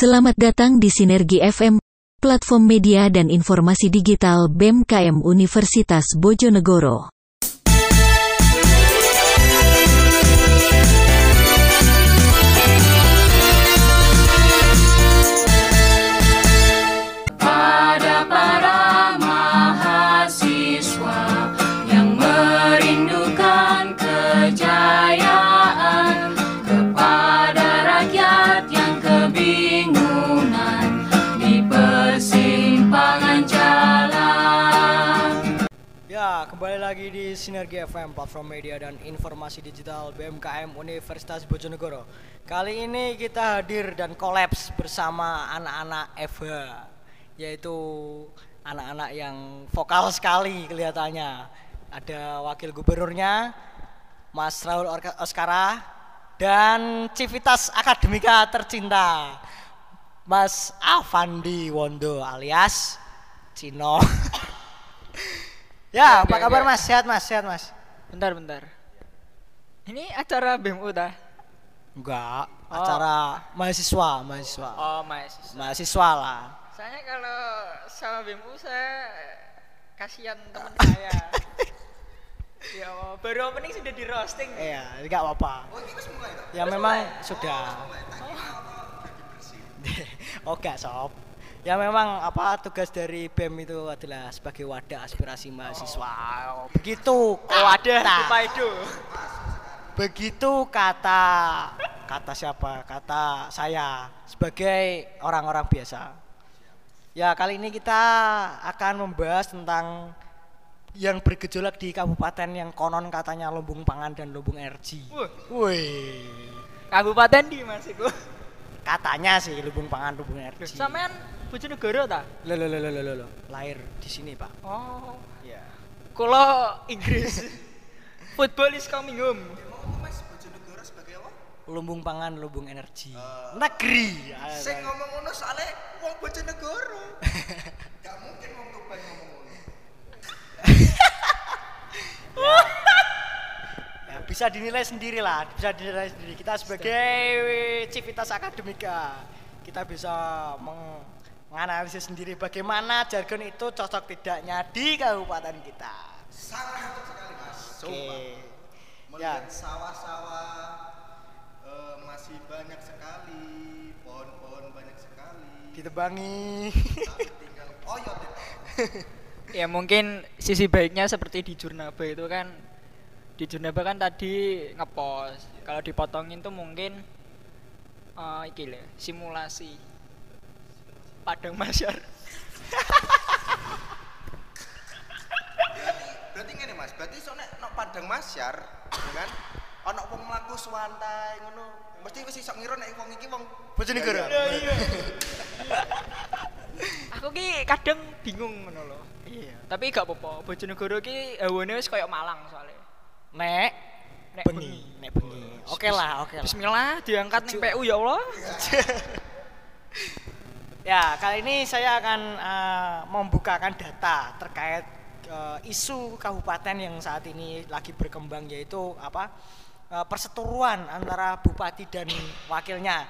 Selamat datang di Sinergi FM, platform media dan informasi digital BEM Universitas Bojonegoro. Sinergi FM, platform media dan informasi digital BMKM Universitas Bojonegoro. Kali ini kita hadir dan kolaps bersama anak-anak FH, yaitu anak-anak yang vokal sekali kelihatannya. Ada wakil gubernurnya, Mas Raul Oskara, dan Civitas Akademika tercinta, Mas Avandi Wondo alias Cino. Ya, apa kabar Mas? Sehat Mas, sehat Mas. Bentar, bentar. Ini acara BMU dah? Enggak, oh. acara mahasiswa, mahasiswa. Oh, mahasiswa. Mahasiswa lah. Soalnya kalau sama BMU saya kasihan teman saya. ya Allah, baru opening sudah di roasting. Iya, enggak apa-apa. Oh, ya memang sudah. Oh, enggak, sob ya memang apa tugas dari BEM itu adalah sebagai wadah aspirasi mahasiswa. Oh, begitu wadah itu. Begitu kata kata siapa? Kata saya sebagai orang-orang biasa. Ya, kali ini kita akan membahas tentang yang bergejolak di kabupaten yang konon katanya lumbung pangan dan lumbung energi. Wih. Kabupaten di Mas? Katanya sih lumbung pangan, lumbung energi. Sampean Bojonegoro ta? Lo lo lo lo lo lo. Lahir di sini, Pak. Oh. Ya. Kalau Inggris. Football is coming home. Apa? Lumbung pangan, lumbung energi. Uh, Negeri. Saya ngomong ngono soalnya wong Bojonegoro. Gak mungkin wong Tuban ngomong ngono. ya, bisa dinilai sendiri lah, bisa dinilai sendiri. Kita sebagai Civitas Akademika, kita bisa meng menganalisis sendiri bagaimana jargon itu cocok tidaknya di kabupaten kita. Sangat cocok sekali mas. Oke. Okay. Melihat ya. sawah-sawah e, masih banyak sekali, pohon-pohon banyak sekali. Ditebangi. tinggal oyot itu. ya mungkin sisi baiknya seperti di Jurnaba itu kan di Jurnaba kan tadi ngepost kalau dipotongin tuh mungkin uh, iki simulasi Padang Masyar. berarti ngene Mas, berarti soalnya nok Padang Masyar, ya kan? Ono wong mlaku suwantai ngono. Mesti wis iso ngira nek wong iki wong Bojonegoro. Iya, iya. Aku ki kadang bingung ngono lho. Iya. Tapi gak apa-apa, Bojonegoro ki hawane wis koyo Malang soalnya. Nek nek bengi, nek bengi. Oke lah, oke lah. Bismillah diangkat ning PU ya Allah. Ya, kali ini saya akan uh, membukakan data terkait uh, isu kabupaten yang saat ini lagi berkembang yaitu apa? Uh, perseteruan antara bupati dan wakilnya.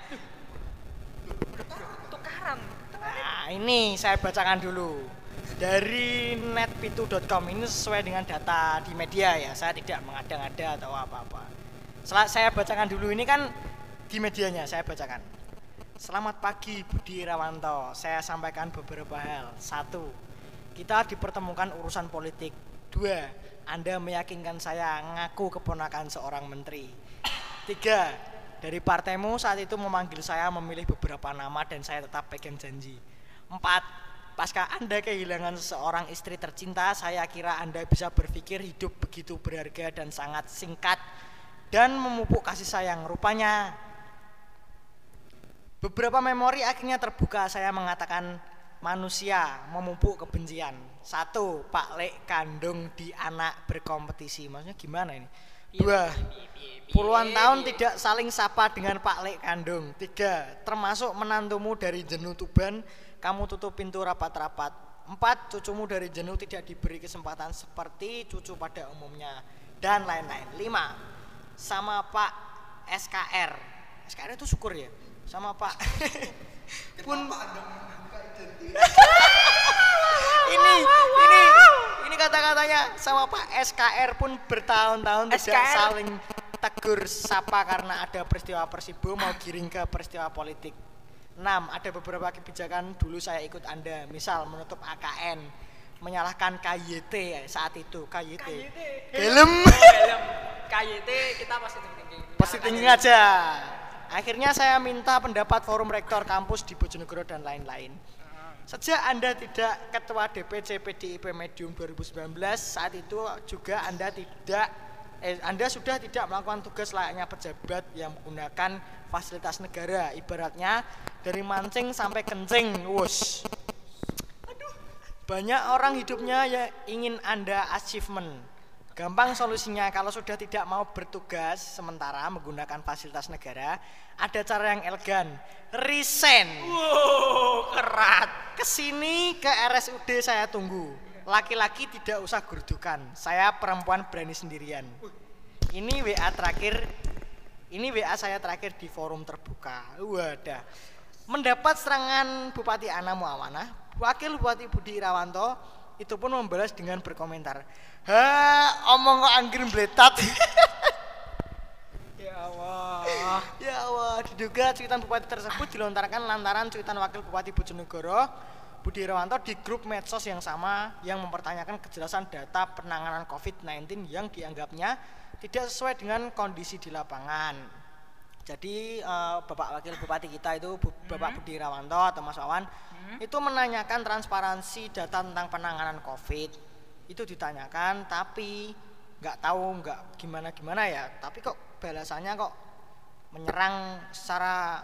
Tukaran. Nah, ini saya bacakan dulu. Dari netpitu.com ini sesuai dengan data di media ya. Saya tidak mengada-ngada atau apa-apa. Saya bacakan dulu ini kan di medianya saya bacakan. Selamat pagi Budi Irawanto. Saya sampaikan beberapa hal. Satu, kita dipertemukan urusan politik. Dua, Anda meyakinkan saya ngaku keponakan seorang menteri. Tiga, dari partaimu saat itu memanggil saya memilih beberapa nama dan saya tetap pegang janji. Empat, pasca Anda kehilangan seorang istri tercinta, saya kira Anda bisa berpikir hidup begitu berharga dan sangat singkat dan memupuk kasih sayang. Rupanya Beberapa memori akhirnya terbuka saya mengatakan manusia memupuk kebencian. Satu, Pak Lek kandung di anak berkompetisi. Maksudnya gimana ini? Iya, Dua, iya, iya, puluhan tahun tidak saling sapa dengan Pak Lek kandung. Tiga, termasuk menantumu dari jenuh Tuban, kamu tutup pintu rapat-rapat. Empat, cucumu dari jenuh tidak diberi kesempatan seperti cucu pada umumnya. Dan lain-lain. Lima, sama Pak SKR. SKR itu syukur ya? sama Pak pun ini ini kata-katanya sama Pak SKR pun bertahun-tahun tidak saling tegur sapa karena ada peristiwa Persibo mau giring ke peristiwa politik. 6. Ada beberapa kebijakan dulu saya ikut Anda, misal menutup AKN, menyalahkan KYT saat itu KYT. Helm. Helm. KYT kita positif thinking. Positif thinking aja. Akhirnya saya minta pendapat forum rektor kampus di Bojonegoro dan lain-lain. Sejak Anda tidak ketua DPC PDIP Medium 2019, saat itu juga Anda tidak eh, Anda sudah tidak melakukan tugas layaknya pejabat yang menggunakan fasilitas negara, ibaratnya dari mancing sampai kencing, wus. Banyak orang hidupnya ya ingin Anda achievement. Gampang solusinya kalau sudah tidak mau bertugas sementara menggunakan fasilitas negara, ada cara yang elegan. Resign. Wow, kerat. Ke sini ke RSUD saya tunggu. Laki-laki tidak usah gerdukan. Saya perempuan berani sendirian. Ini WA terakhir. Ini WA saya terakhir di forum terbuka. Wadah. Mendapat serangan Bupati Ana Muawana, Wakil Bupati Budi Irawanto itu pun membalas dengan berkomentar. Ha, omong kok anggir mbletat. Ya Allah. Ya Allah, diduga cuitan bupati tersebut dilontarkan lantaran cuitan wakil bupati Bojonegoro Budi Irawanto di grup medsos yang sama yang mempertanyakan kejelasan data penanganan COVID-19 yang dianggapnya tidak sesuai dengan kondisi di lapangan. Jadi eh, Bapak Wakil Bupati kita itu Bapak Budi Irawanto atau Mas Wawan itu menanyakan transparansi data tentang penanganan COVID. Itu ditanyakan tapi nggak tahu nggak gimana gimana ya. Tapi kok balasannya kok menyerang secara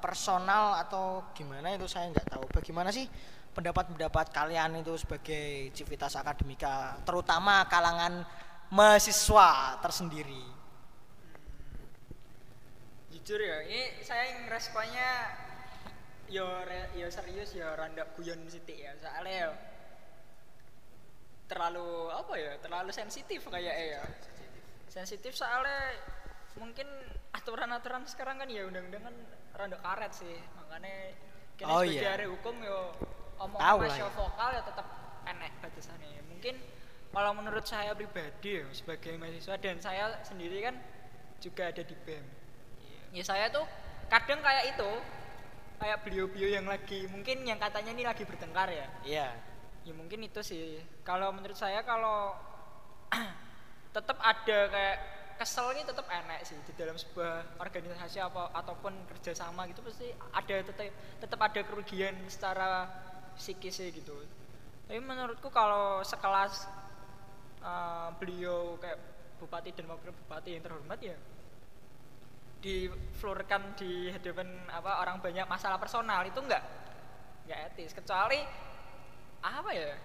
personal atau gimana itu saya nggak tahu. Bagaimana sih pendapat-pendapat kalian itu sebagai civitas akademika terutama kalangan mahasiswa tersendiri? Jujur ya, ini saya yang responnya yo re- yo serius ya randa guyon sithik ya. Soalnya yo terlalu apa ya? Terlalu sensitif kayaknya ya. Sensitif soalnya mungkin aturan-aturan sekarang kan ya undang-undang kan randa karet sih. Makanya kini Oh, sebagai iya. hukum yo omong masih ya. vokal ya tetap enek batasannya. Mungkin kalau menurut saya pribadi ya, sebagai mahasiswa dan saya sendiri kan juga ada di BEM. Ya saya tuh kadang kayak itu kayak beliau-beliau yang lagi mungkin yang katanya ini lagi bertengkar ya. iya Ya mungkin itu sih. Kalau menurut saya kalau tetap ada kayak kesel ini tetap enak sih di dalam sebuah organisasi apa ataupun kerjasama gitu pasti ada tetap tetap ada kerugian secara psikis sih gitu. Tapi menurutku kalau sekelas eh, beliau kayak bupati dan wakil bupati yang terhormat ya diflurkan di hadapan apa orang banyak masalah personal itu enggak enggak etis. Kecuali apa ya?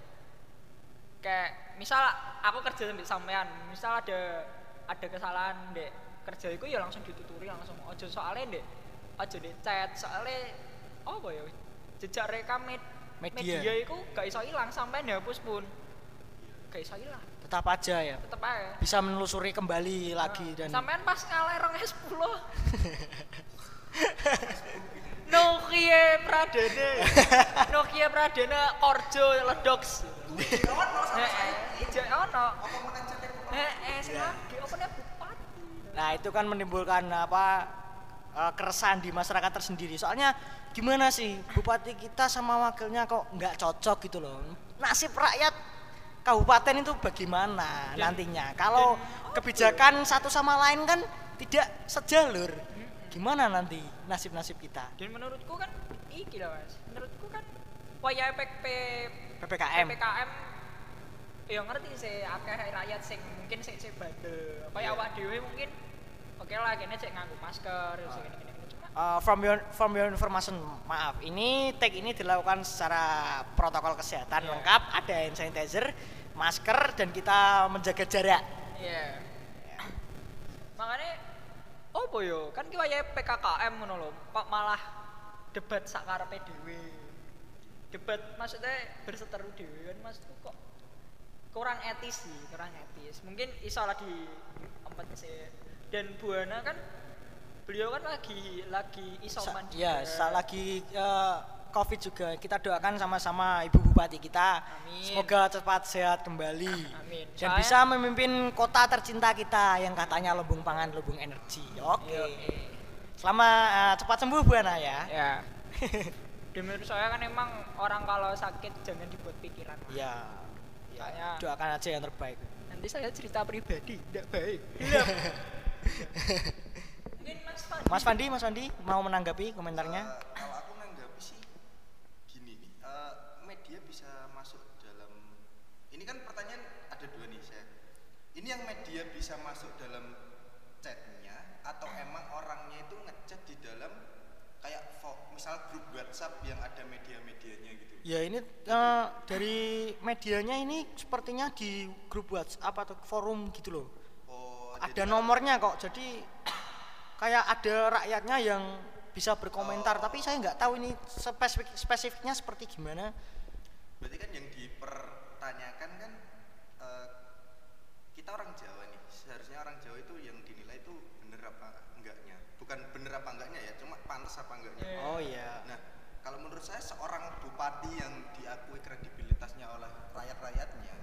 Kayak misal aku kerja sambil sampean misal ada ada kesalahan dek. Kerja itu ya langsung dituturi langsung. Ojo soalnya dek. Ojo dek chat. Soalnya apa ya? Jejak rekam med- Media. media itu gak iso hilang sampai dihapus pun. Gak iso hilang tetap aja ya. Tetep aja bisa menelusuri kembali lagi dan sampean pas ngalah rong S10 Nokia Pradana Nokia Pradana Korjo Ledox ono. Nih bupati? Nah itu kan menimbulkan apa eh, keresahan di masyarakat tersendiri. Soalnya gimana sih bupati kita sama wakilnya kok nggak cocok gitu loh. Nasib rakyat kabupaten itu bagaimana nantinya? Kalau kebijakan satu sama lain kan tidak sejalur. Gimana nanti nasib-nasib kita? dan menurutku kan iki lah mas menurutku kan waya PP PPKM. PPKM ya ngerti sih akeh rakyat sing mungkin sing sing bandel kaya awak dhewe mungkin oke lah kene cek nganggo masker sing gini-gini cuma Uh, from your from your information maaf ini take ini dilakukan secara protokol kesehatan Iya. lengkap ada hand sanitizer masker dan kita menjaga jarak Iya. Makanya opo yo? Kan ki wayahe PKKM ngono lho, Pak malah debat sakarepe dhewe. Debat maksudnya berseteru dhewe kan maksudku kok kurang etis sih, kurang etis. Mungkin iso lah di sih. Dan Buana kan beliau kan lagi lagi isoman Sa- juga. ya, saat lagi eh, Covid juga kita doakan sama-sama Ibu Bupati kita. Amin. Semoga cepat sehat kembali Amin. dan Soalnya- bisa memimpin kota tercinta kita yang katanya lumbung pangan, lumbung energi. Oke. Iya. Selama eh, cepat sembuh Bu Ana ya. ya Dan menurut saya kan emang orang kalau sakit jangan dibuat pikiran. Ya. ya. Soalnya- Doakan aja yang terbaik. nanti saya cerita pribadi tidak baik Iya. Mas Fandi Mas Fandi, Mas Fandi mau menanggapi komentarnya? Eh, kalau aku nanggapi sih gini nih, eh, media bisa masuk dalam ini kan pertanyaan ada dua nih saya. Ini yang media bisa masuk dalam chatnya atau emang orangnya itu ngechat di dalam kayak misal grup WhatsApp yang ada media-medianya gitu. Ya ini eh, dari medianya ini sepertinya di grup WhatsApp atau forum gitu loh. Oh, Ada nomornya kok. Jadi kayak ada rakyatnya yang bisa berkomentar, tapi saya nggak tahu ini spesifik spesifiknya seperti gimana. Berarti kan yang dipertanyakan kan eh, kita orang Jawa nih, seharusnya orang Jawa itu yang dinilai itu bener apa enggaknya. Bukan bener apa enggaknya ya, cuma pantas apa enggaknya. Iya. Oh iya. Nah, kalau menurut saya seorang bupati yang diakui kredibilitasnya oleh rakyat-rakyatnya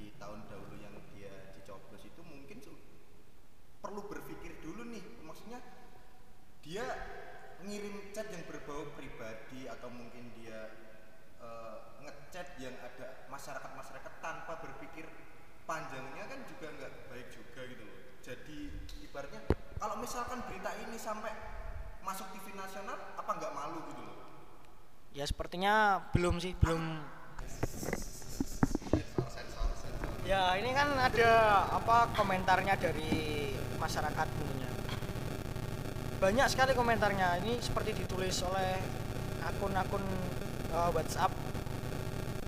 di tahun dahulu yang dia dicoblos itu mungkin perlu berpikir dulu nih, maksudnya dia ngirim chat yang berbau pribadi atau mungkin dia eh, ngechat yang ada masyarakat-masyarakat tanpa berpikir panjangnya kan juga nggak baik juga gitu loh. Jadi ibaratnya kalau misalkan berita ini sampai masuk TV nasional apa nggak malu gitu loh? Ya sepertinya belum sih, belum. Ya ini kan ada apa komentarnya dari masyarakat dulunya. Banyak sekali komentarnya. Ini seperti ditulis oleh akun-akun eh, WhatsApp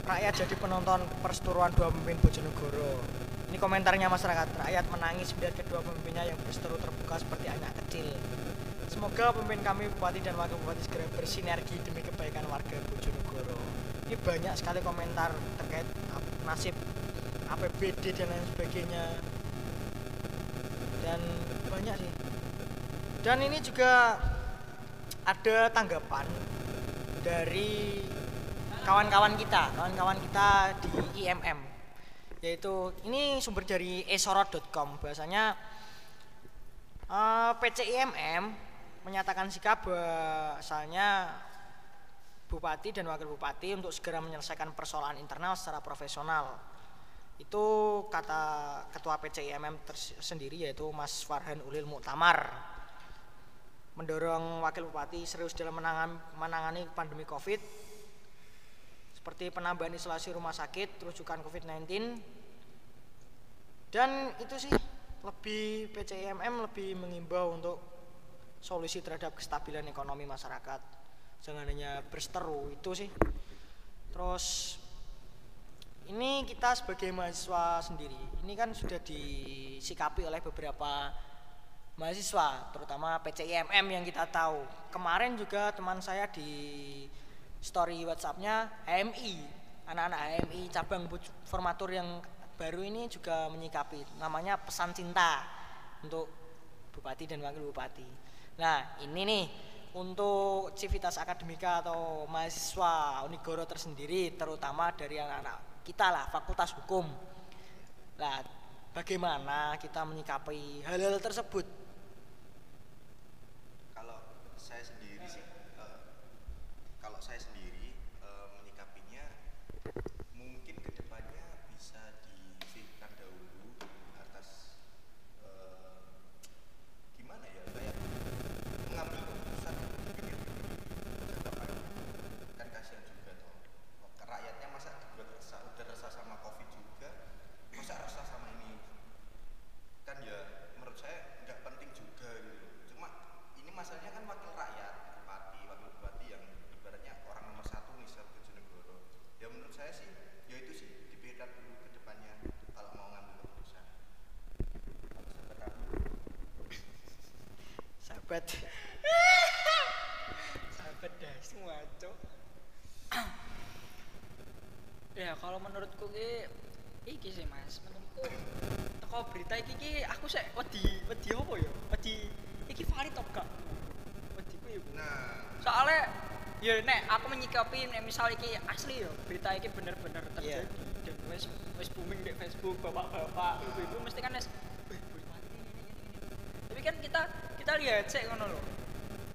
rakyat jadi penonton perseteruan dua pemimpin Bojonegoro. Ini komentarnya masyarakat. Rakyat menangis melihat kedua pemimpinnya yang berseteru terbuka seperti anak kecil. Semoga pemimpin kami Bupati dan Wakil Bupati segera bersinergi demi kebaikan warga Bojonegoro. Ini banyak sekali komentar terkait nasib APBD dan lain sebagainya. Dan banyak sih. Dan ini juga ada tanggapan dari kawan-kawan kita, kawan-kawan kita di IMM. Yaitu ini sumber dari esorot.com. Bahasanya eh, PCIMM menyatakan sikap bahasanya bupati dan wakil bupati untuk segera menyelesaikan persoalan internal secara profesional. Itu kata ketua PCIMM tersendiri yaitu Mas Farhan Ulil Muktamar mendorong wakil bupati serius dalam menangan- menangani pandemi Covid. Seperti penambahan isolasi rumah sakit, rujukan COVID-19 dan itu sih lebih PCIMM lebih mengimbau untuk solusi terhadap kestabilan ekonomi masyarakat. Jangan hanya berseteru itu sih. Terus ini kita sebagai mahasiswa sendiri. Ini kan sudah disikapi oleh beberapa mahasiswa terutama PCIMM yang kita tahu. Kemarin juga teman saya di story WhatsAppnya HMI anak-anak HMI cabang formatur yang baru ini juga menyikapi. Namanya pesan cinta untuk bupati dan wakil bupati. Nah ini nih untuk civitas akademika atau mahasiswa Unigoro tersendiri terutama dari anak-anak kita lah fakultas hukum Nah, bagaimana kita menyikapi hal-hal tersebut? Kalau saya sendiri sih, eh, kalau saya sendiri eh, menyikapinya mungkin ke depannya bisa dipikirkan dahulu atas eh, gimana ya kayak mengambil keputusan yang mungkin yang jangka panjang. kan kasihan juga toh Ke rakyatnya masa juga resah udah resah sama covid juga masa resah sama ini kan ya menurut saya nggak penting juga gitu cuma ini masalahnya kan wakil rakyat bupati wakil bupati yang ibaratnya orang nomor satu nih se Bojonegoro ya menurut saya sih ya itu sih dipikirkan dulu ke depannya kalau mau ngambil keputusan Kalau sampai ragu, Sahabat, sahabat dah semua cok ya kalau menurutku ki iki sih mas menurutku teko berita iki ki aku sih wedi wedi apa ya wedi iki valid apa gak wediku ya Bu. Nah, soalnya ya nek menyikapi nek misal iki asli ya berita iki bener-bener terjadi. Dan wis wis booming di Facebook bapak-bapak ibu-ibu mesti kan wis "Wih, boleh mati ini, ini, ini." tapi kan kita kita lihat sih ngono loh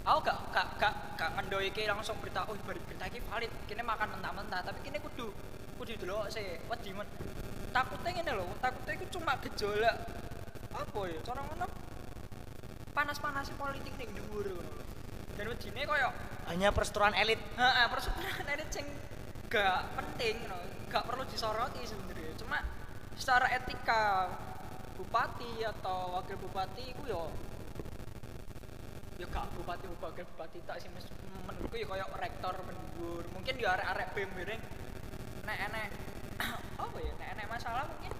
aku gak gak gak gak ngendo iki langsung berita oh ber- berita iki valid. Kini makan mentah-mentah tapi kini kudu kudu dulu sih wedi men. Takutnya ngene loh takutnya itu cuma gejolak apa ya cara ngono? Panas-panas politik ning dhuwur ngono lho. Dan wedine koyo hanya perseteruan elit Heeh, perseteruan elit sing gak penting, no. gak perlu disoroti sebenarnya. Cuma secara etika bupati atau wakil bupati itu yo ya gak bupati wakil bupati tak sih menurutku ya kayak rektor mendur mungkin ya arek-arek BEM nek enek apa ya nek enek masalah mungkin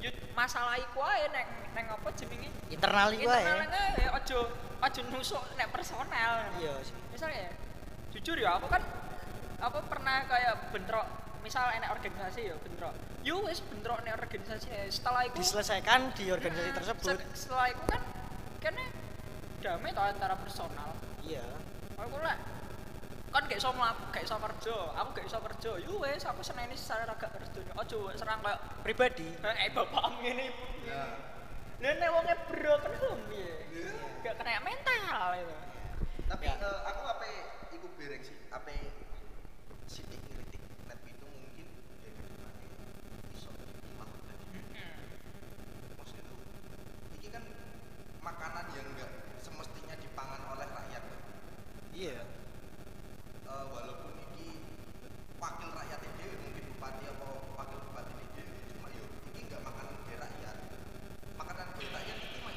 yut masalah iku ae nek nek apa jenenge? Internal iku ae. Internal ae ojo ojo nusuk nek personel. Iya. Misalnya ya, jujur ya aku kan aku pernah kayak bentrok misal enak organisasi ya bentrok. Yo wis bentrok nek organisasi ya. setelah itu diselesaikan di organisasi Hmm, tersebut. se- setelah itu kan kene damai tau antara personal. Iya. Aku lah kan gak iso mlaku gak iso kerja. Aku gak iso kerja. Yo wis aku seneni secara agak kerja. Ojo serang kayak pribadi. Eh bapak ngene ibu ya. lha nek wonge bro kan piye gak kena mental itu Tapi Ya. eh, aku apa iku bereng sih, apa sidik ngeritik net itu mungkin ya ke depannya iso dilakukan. Maksudnya tuh, ini kan makanan yang enggak semestinya dipangan oleh rakyat. iya Eh, walaupun ini wakil rakyat ini mungkin bupati apa wakil bupati ini cuma yo ini enggak makanan dari rakyat. Makanan dari rakyat itu mah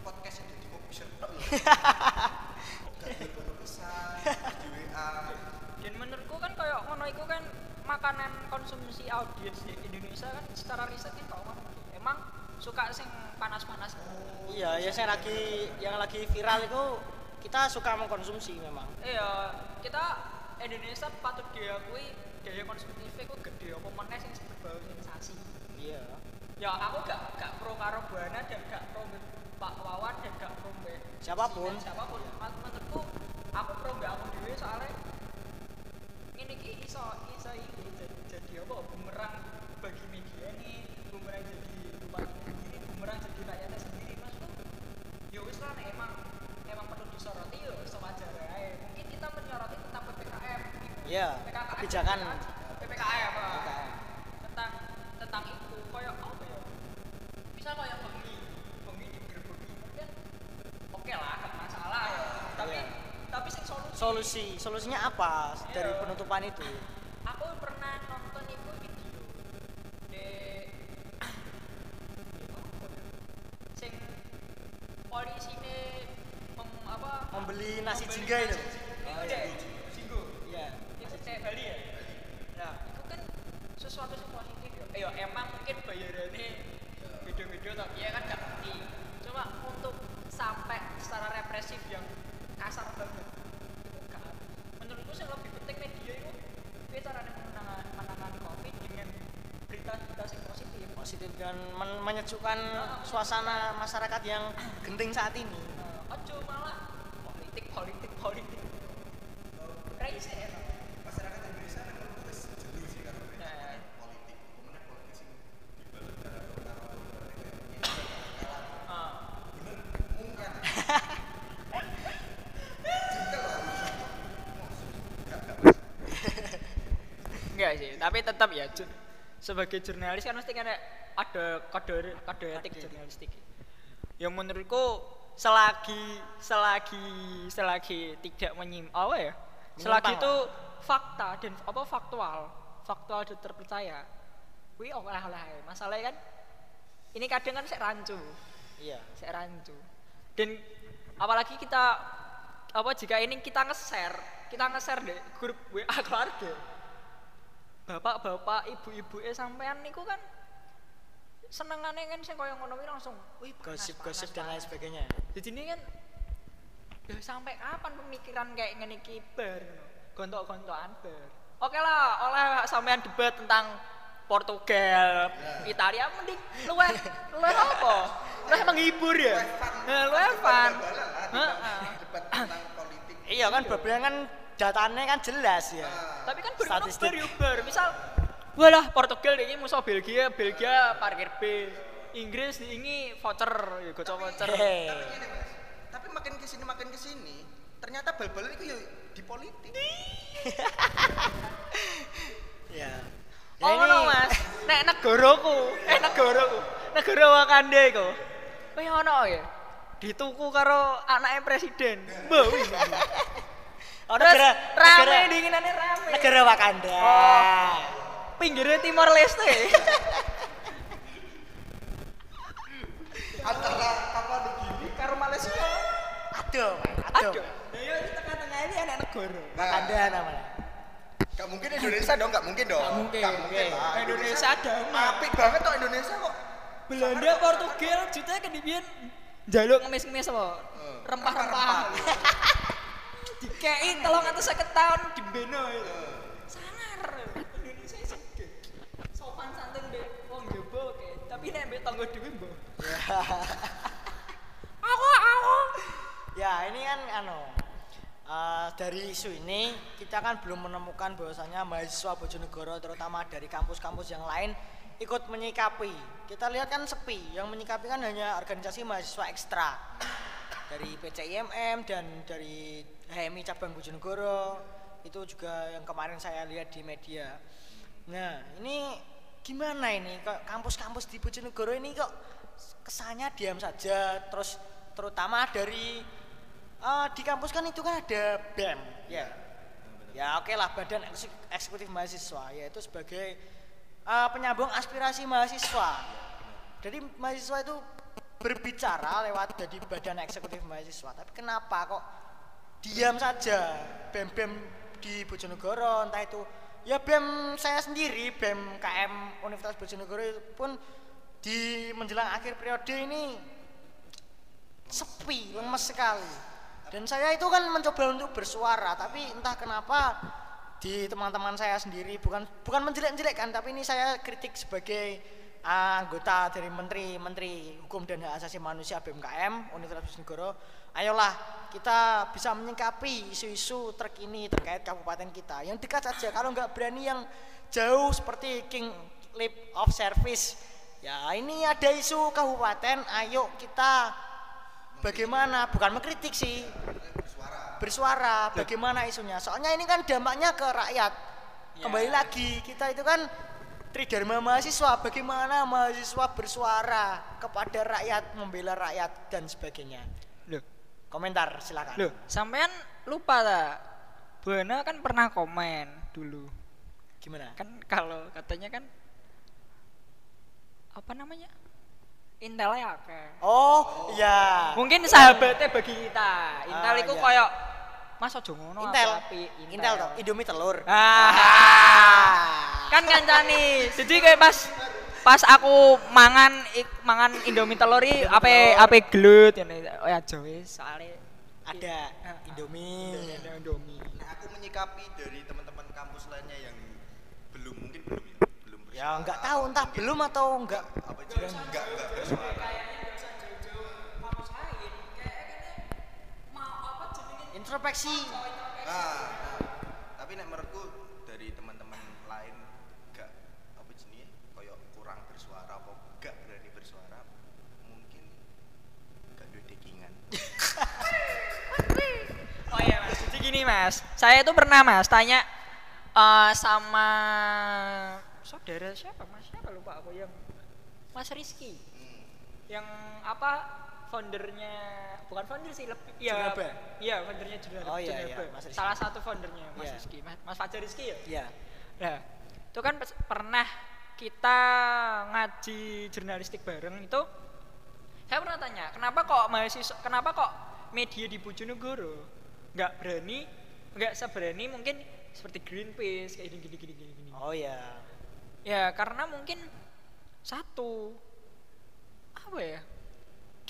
podcast yang jadi kopi shop tok lho. Gak ada penulisan, di WA. dan menurutku kan kayak ngono iku kan makanan di Indonesia kan secara riset itu emang emang suka sing panas-panas. Iya ya saya lagi yang lagi viral itu kita suka mengkonsumsi memang. Iya kita Indonesia patut diakui daya konsumtifnya itu gede apa meneh sing berbau sensasi. Iya. Ya aku gak gak pro karo Buana dan gak pro Pak Wawan dan gak pro mbek Siapa pun. Sinan, siapa pun. Mas- menurutku aku pro mbek aku dhewe soalnya ini ki iso iso ini jadi, jadi apa? Bumerang bagi media nih bumerang jadi bupati sendiri bumerang jadi rakyatnya sendiri maksudku ya wis lah emang emang perlu disoroti yo sewajar ae mungkin kita menyoroti tentang PPKM iya kebijakan. PPKM apa PPKM. tentang tentang itu kayak apa ya? Bisa kayak bengi bengi digerbeki mungkin oke lah gak masalah. Ya tapi tapi sing solusi solusi solusinya apa dari Iya. penutupan itu aku pernah nonton itu video di sing polisi ini mem, apa Membeli nasi membeli jingga itu? nasi- Oh, itu iya. deh jinggo iya itu cek Bali ya nah itu kan sesuatu yang positif ya eh, ya emang mungkin bayarannya beda-beda tapi ya kan gak ngerti cuma untuk sampai secara represif yang kasar banget itu gak menurutku sih lebih penting media itu dia caranya menangani, menangani covid dengan berita-berita yang positif positif dan men- menyejukkan suasana masyarakat yang genting saat ini Nah, ojo malah politik politik politik crazy ya Masyarakat Indonesia kan menurutku wis jenuh sih karo berita Nah. politik. Kemudian politik sing dibalut karo karo kalah. Ah. Bener mungkin. Jengkel lah. Gak gak Enggak sih, tapi tetap ya sebagai jurnalis kan mesti kan ada kode kode etik jurnalistik. Yang menurutku selagi selagi selagi tidak menyim apa ya? Selagi itu fakta dan apa faktual, faktual dan terpercaya. Wih olah olah masalahnya kan ini kadang kan saya rancu, iya saya rancu. Dan apalagi kita apa jika ini kita nge-share, kita nge-share deh grup WA keluarga bapak-bapak, ibu-ibu eh sampean niku kan senengane kan sing kaya ngono langsung wih gosip-gosip dan lain panas." sebagainya Jadi ini kan ya sampai kapan pemikiran kayak ngene iki bar gontok-gontokan bar. Oke lah, oleh sampean debat tentang Portugal, Italia mending luweh luweh apa? Lah menghibur ya. Nah, lu fun. Heeh. debat tentang politik Iya kan bablas kan datanya kan jelas ya. Tapi kan Statistik. bar bar. Misal walah Portugal ini musuh Belgia, Belgia parkir B. Inggris ini voucher, ya gocok voucher. Hehe. tapi gini mas tapi makin ke sini makin ke sini ternyata bal-balan itu ya di politik Ya. Ya Oh ngono Mas. Nek negaraku, eh negaraku, negara Wakanda iku. Kaya ono ya. Dituku karo anaknya presiden. Mbah. Oh, Terus negara, rame negara, dinginane rame. negara Wakanda. Oh. Pinggirnya Timor Leste. antara kapal gini karo Malaysia Aduh, aduh. Aduh. Ya ini tengah-tengah ini anak negara. Wakanda namanya. Gak mungkin Indonesia dong, gak mungkin dong. Gak mungkin. Gak mungkin Oke. lah. Indonesia damai. Apik banget kok Indonesia kok. Belanda, Portugal, juta kan dibian jaluk ngemis-ngemis apa? Eh, Rempah-rempah. Dikei telung atau seket tahun di beno itu. Sangar. Indonesia sege. Sopan santun be wong jobo oke. Tapi nek mbek tangga dhewe mbok. Aku aku. Ya, ini kan anu eh, dari isu ini kita kan belum menemukan bahwasanya mahasiswa Bojonegoro terutama dari kampus-kampus yang lain ikut menyikapi. Kita lihat kan sepi, yang menyikapi kan hanya organisasi mahasiswa ekstra dari PCIMM dan dari HMI cabang Bojonegoro. Itu juga yang kemarin saya lihat di media. Nah, ini gimana ini kok kampus-kampus di Bojonegoro ini kok kesannya diam saja terus terutama dari eh, di kampus kan itu kan ada BEM ya ya oke lah badan Eksek- eksekutif mahasiswa yaitu sebagai eh, penyambung aspirasi mahasiswa jadi mahasiswa itu berbicara lewat jadi badan eksekutif mahasiswa tapi kenapa kok diam saja BEM-BEM di Bojonegoro entah itu ya BEM saya sendiri BEM KM Universitas Bojonegoro pun di menjelang akhir periode ini sepi, lemes sekali. Dan saya itu kan mencoba untuk bersuara, tapi entah kenapa di teman-teman saya sendiri bukan bukan menjelek-jelekkan, tapi ini saya kritik sebagai anggota dari Menteri-Menteri Hukum dan Hak Asasi Manusia BMKM Universitas Bojonegoro. Ayolah kita bisa menyikapi isu-isu terkini terkait kabupaten kita. Yang dekat saja, kalau nggak berani yang jauh seperti King Lip of Service. Ya ini ada isu kabupaten, ayo kita bagaimana bukan mengkritik sih bersuara bagaimana isunya soalnya ini kan dampaknya ke rakyat kembali lagi kita itu kan tridharma mahasiswa bagaimana mahasiswa bersuara kepada rakyat membela rakyat dan sebagainya Loh, komentar silakan loh, sampean lupa tak? Buana kan pernah komen dulu. gimana Kan kalau katanya kan apa namanya? Intel ya oh iya Mungkin sahabatnya bagi kita. Intel Ah, itu iya. koyo Mas ojo ngono Intel api-api, Intel toh Indomie telur Ah. kan kancani. Jadi kayak pas pas aku mangan ik- mangan Indomie telur iki ape ape gelut ngene. Oh ya wis soalnya ada Indomie Indomie. Nah, aku menyikapi dari teman-teman kampus lainnya yang belum mungkin belum ya, belum ya nggak tahu entah belum atau enggak apa jelas enggak enggak bersuara. Introspeksi. Nah, nah, tapi nek menurutku dari teman-teman lain enggak apa jenis koyo kurang bersuara apa enggak berani bersuara mungkin enggak duwe dekingan. Oh iya mas, jadi gini mas, saya itu pernah mas tanya eh, sama saudara siapa? Mas siapa? Lupa aku. Yang Mas Rizky, yang apa foundernya bukan founder sih lebih ya Jurnaba? iya foundernya Jurnaba Oh, iya, iya, Jurnaba. Mas Rizky. salah satu foundernya Mas Iya. Rizky Mas, Mas Fajar Rizky ya ya Nah, itu kan pernah kita ngaji jurnalistik bareng itu saya pernah tanya, kenapa kok mahasiswa kenapa kok media di Bojonegoro nggak berani nggak seberani mungkin seperti Greenpeace kayak gini gini gini gini gini. oh ya Ya, karena mungkin satu apa ya?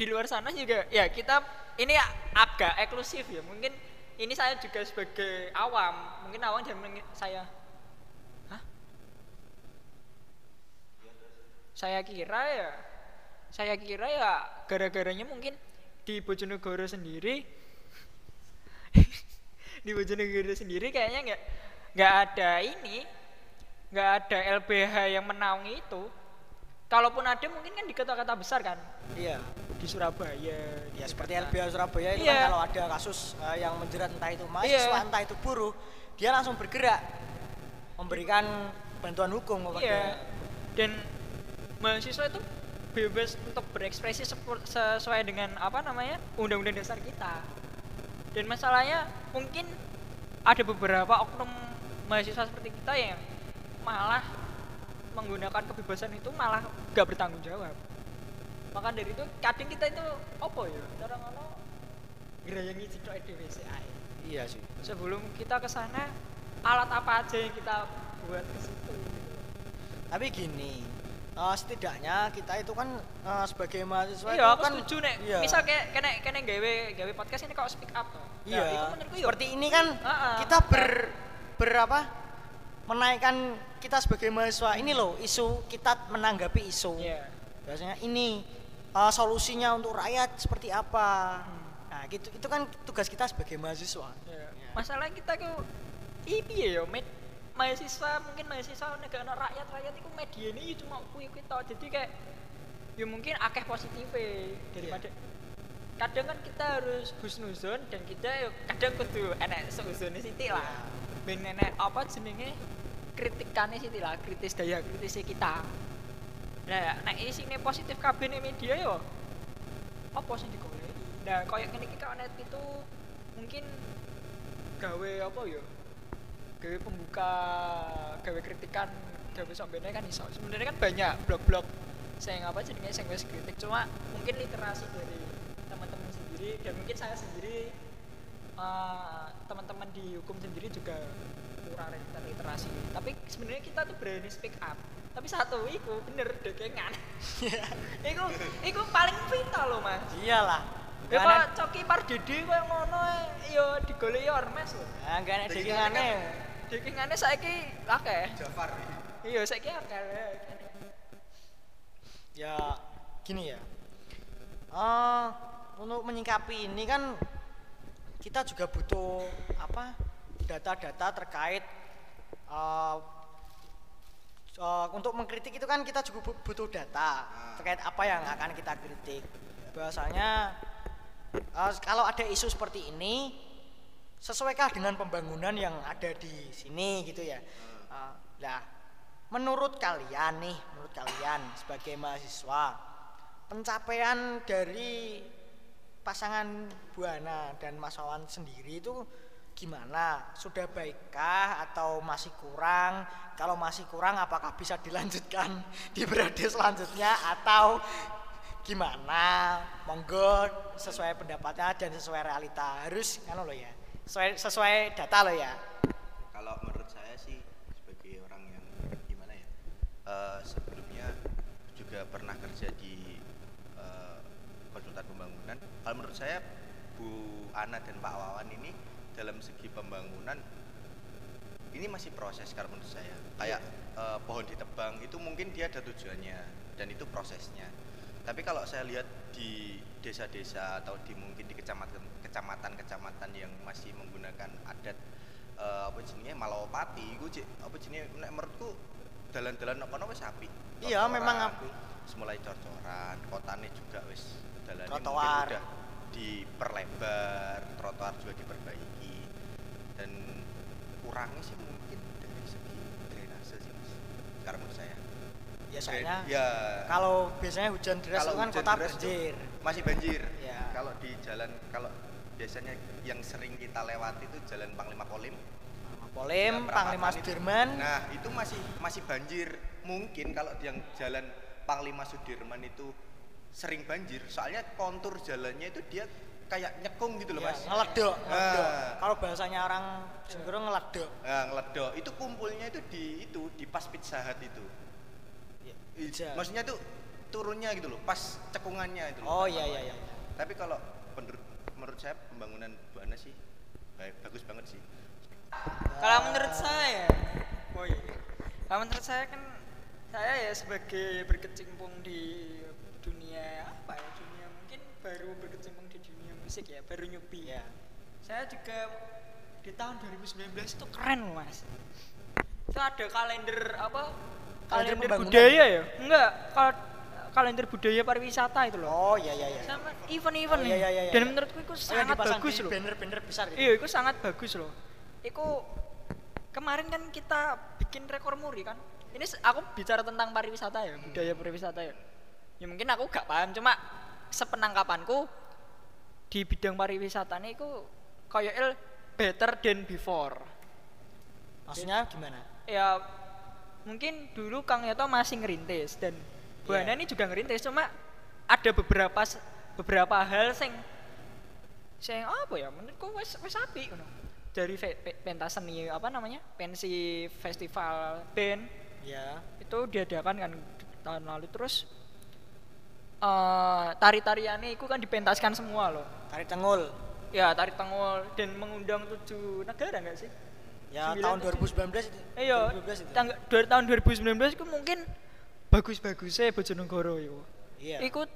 Di luar sana juga ya kita ini agak eksklusif ya. Mungkin ini saya juga sebagai awam, mungkin awam mengi- saya? Saya kira ya saya kira ya gara-garanya mungkin di Bojonegoro sendiri di Bojonegoro sendiri kayaknya nggak nggak ada ini nggak ada LBH yang menaungi itu kalaupun ada mungkin kan di kota-kota besar kan Iya. di Surabaya Ya seperti. LBH Surabaya itu Iya. kan kalau ada kasus eh, yang menjerat entah itu mahasiswa Iya. entah itu buruh, dia langsung bergerak memberikan bantuan hukum kepada Iya. Dan mahasiswa itu bebas untuk berekspresi sesuai dengan apa namanya undang-undang dasar kita. Dan masalahnya mungkin ada beberapa oknum mahasiswa seperti kita yang malah menggunakan kebebasan itu malah gak bertanggung jawab. Maka dari itu kadang kita itu apa ya? Cara ngono ngerayangi citra DWC ae. Iya sih. Sebelum kita ke sana alat apa aja yang kita buat ke situ gitu. Tapi gini, eh, setidaknya kita itu kan eh, sebagai mahasiswa Iya, itu aku kan setuju nek. Iya. Misal kayak kene kene gawe gawe podcast ini kok speak up toh. Iya. Nah, itu menurutku yo seperti ini kan Heeh. kita ber berapa menaikkan kita sebagai mahasiswa ini loh isu kita menanggapi isu. Iya. Biasanya ini eh, solusinya untuk rakyat seperti apa. Hmm. Nah, gitu itu kan tugas kita sebagai mahasiswa. Iya. Iya. Masalah kita ku ini ya med mahasiswa mungkin mahasiswa negara rakyat rakyat itu media ini cuma kuwi kuwi tok. Jadi kayak ya mungkin akeh positifnya daripada kadang kan kita harus husnuzon dan kita ya kadang kudu enek seuzone siti lah ben enek apa jenenge kritikannya siti lah kritis daya kritisnya kita. Nah nek isine positif kabeh media yo apa sih digoleki? Nah kayak ngene iki net itu mungkin gawe apa ya? Gawe pembuka gawe kritikan gawe sombene kan iso. Sebenarnya kan banyak blog-blog saya apa jenenge sing wis kritik. Cuma mungkin literasi dari teman-teman sendiri dan mungkin saya sendiri eh, teman-teman di hukum sendiri juga kurang liter- literasi tapi sebenarnya kita tuh berani speak up. Tapi satu iku bener dekengan. Iku iku paling vital loh mas. Iyalah. ya kok coki pardede koyo ngono ae, ya digoleki ormes lho. Nah, gak enak dekingane. dekengane saiki akeh. Jafar. Iya saiki akeh. Ya gini ya. Eh untuk menyikapi ini kan kita juga butuh apa? data-data terkait eh eh, untuk mengkritik itu kan kita juga bu- butuh data terkait apa yang akan kita kritik. Bahwasanya eh, kalau ada isu seperti ini sesuaikah dengan pembangunan yang ada di sini gitu ya. Nah, menurut kalian nih, menurut kalian sebagai mahasiswa, pencapaian dari pasangan Buana dan Mas Wawan sendiri itu gimana? Sudah baikkah atau masih kurang? Kalau masih kurang apakah bisa dilanjutkan di periode selanjutnya atau gimana? Monggo sesuai pendapatnya dan sesuai realita. Harus kan lo ya. Sesuai sesuai data lo ya. kalau menurut saya sih sebagai orang yang gimana ya eh, sebelumnya juga pernah kerja di eh, konsultan kalau menurut saya Bu Ana dan Pak Wawan ini dalam segi pembangunan ini masih proses kalau menurut saya kayak eh, pohon ditebang itu mungkin dia ada tujuannya dan itu prosesnya tapi kalau saya lihat di desa-desa atau di mungkin di kecamatan kecamatan-kecamatan yang masih menggunakan adat eh, apa jenenge Malawapati cek apa nek menurutku dalan-dalan kono wis apik Iya, memang apik. wis mulai cor-coran kotane juga wis Trotoar. udah diperlebar trotoar juga diperbaiki dan kurangnya sih mungkin dari segi drainase sih mas sekarang menurut saya Ya soalnya ya kalau biasanya hujan deras kalau kan hujan kota deras banjir. masih banjir Ya. kalau di jalan kalau biasanya yang sering kita lewati itu jalan Panglima Polim Polim, Ya, Panglima itu. Sudirman. Nah, itu masih masih banjir. Mungkin kalau yang jalan Panglima Sudirman itu sering banjir, soalnya kontur jalannya itu dia kayak nyekung gitu loh, Ya, Mas. ngeledok, ngeledok. Ah. Kalau bahasanya orang Jenggoro ngeledok. Nah, ngeledok. Itu kumpulnya itu di itu di pas Pizza Hut itu. Ya. Maksudnya tuh turunnya gitu loh, pas cekungannya itu. Oh loh, iya pas iya iya. bawahnya. Tapi kalau menurut menurut saya pembangunan Bu Ana sih baik, bagus banget sih. Kalau menurut saya, oh iya. Kalau menurut saya kan saya ya sebagai berkecimpung di dunia apa ya dunia mungkin baru berkecimpung di dunia musik ya baru newbie Iya. saya juga di tahun 2019 itu keren loh mas itu ada kalender apa kalender, pembangunan? budaya ya enggak kal kalender budaya pariwisata itu loh Oh iya iya iya. sama event-event Oh, iya, iya, iya, iya. dan menurutku itu Oh, yang sangat bagus loh Banner-banner besar gitu. iya itu sangat bagus loh itu kemarin kan kita bikin rekor muri kan ini aku bicara tentang pariwisata ya budaya pariwisata ya ya mungkin aku gak paham cuma sepenangkapanku di bidang pariwisata ini itu kayak el better than before Maksudnya gimana? ya mungkin dulu Kang Yoto masih ngerintis dan Bu. Hana ini juga ngerintis cuma ada beberapa beberapa hal sing sing apa ya menurutku wes wes api ngono. dari fe, pe- pentas seni apa namanya pensi festival band Ya. itu diadakan kan tahun lalu terus eh tari-tariannya itu kan dipentaskan semua loh Tarik Tengul. ya tari tengol dan mengundang tujuh negara enggak sih Ya Sembilan tahun tujuh. 2019 itu. Iya, 2012 itu. tangga, tahun 2019 itu mungkin bagus-bagusnya Bojonegoro itu. Iya. Ikut,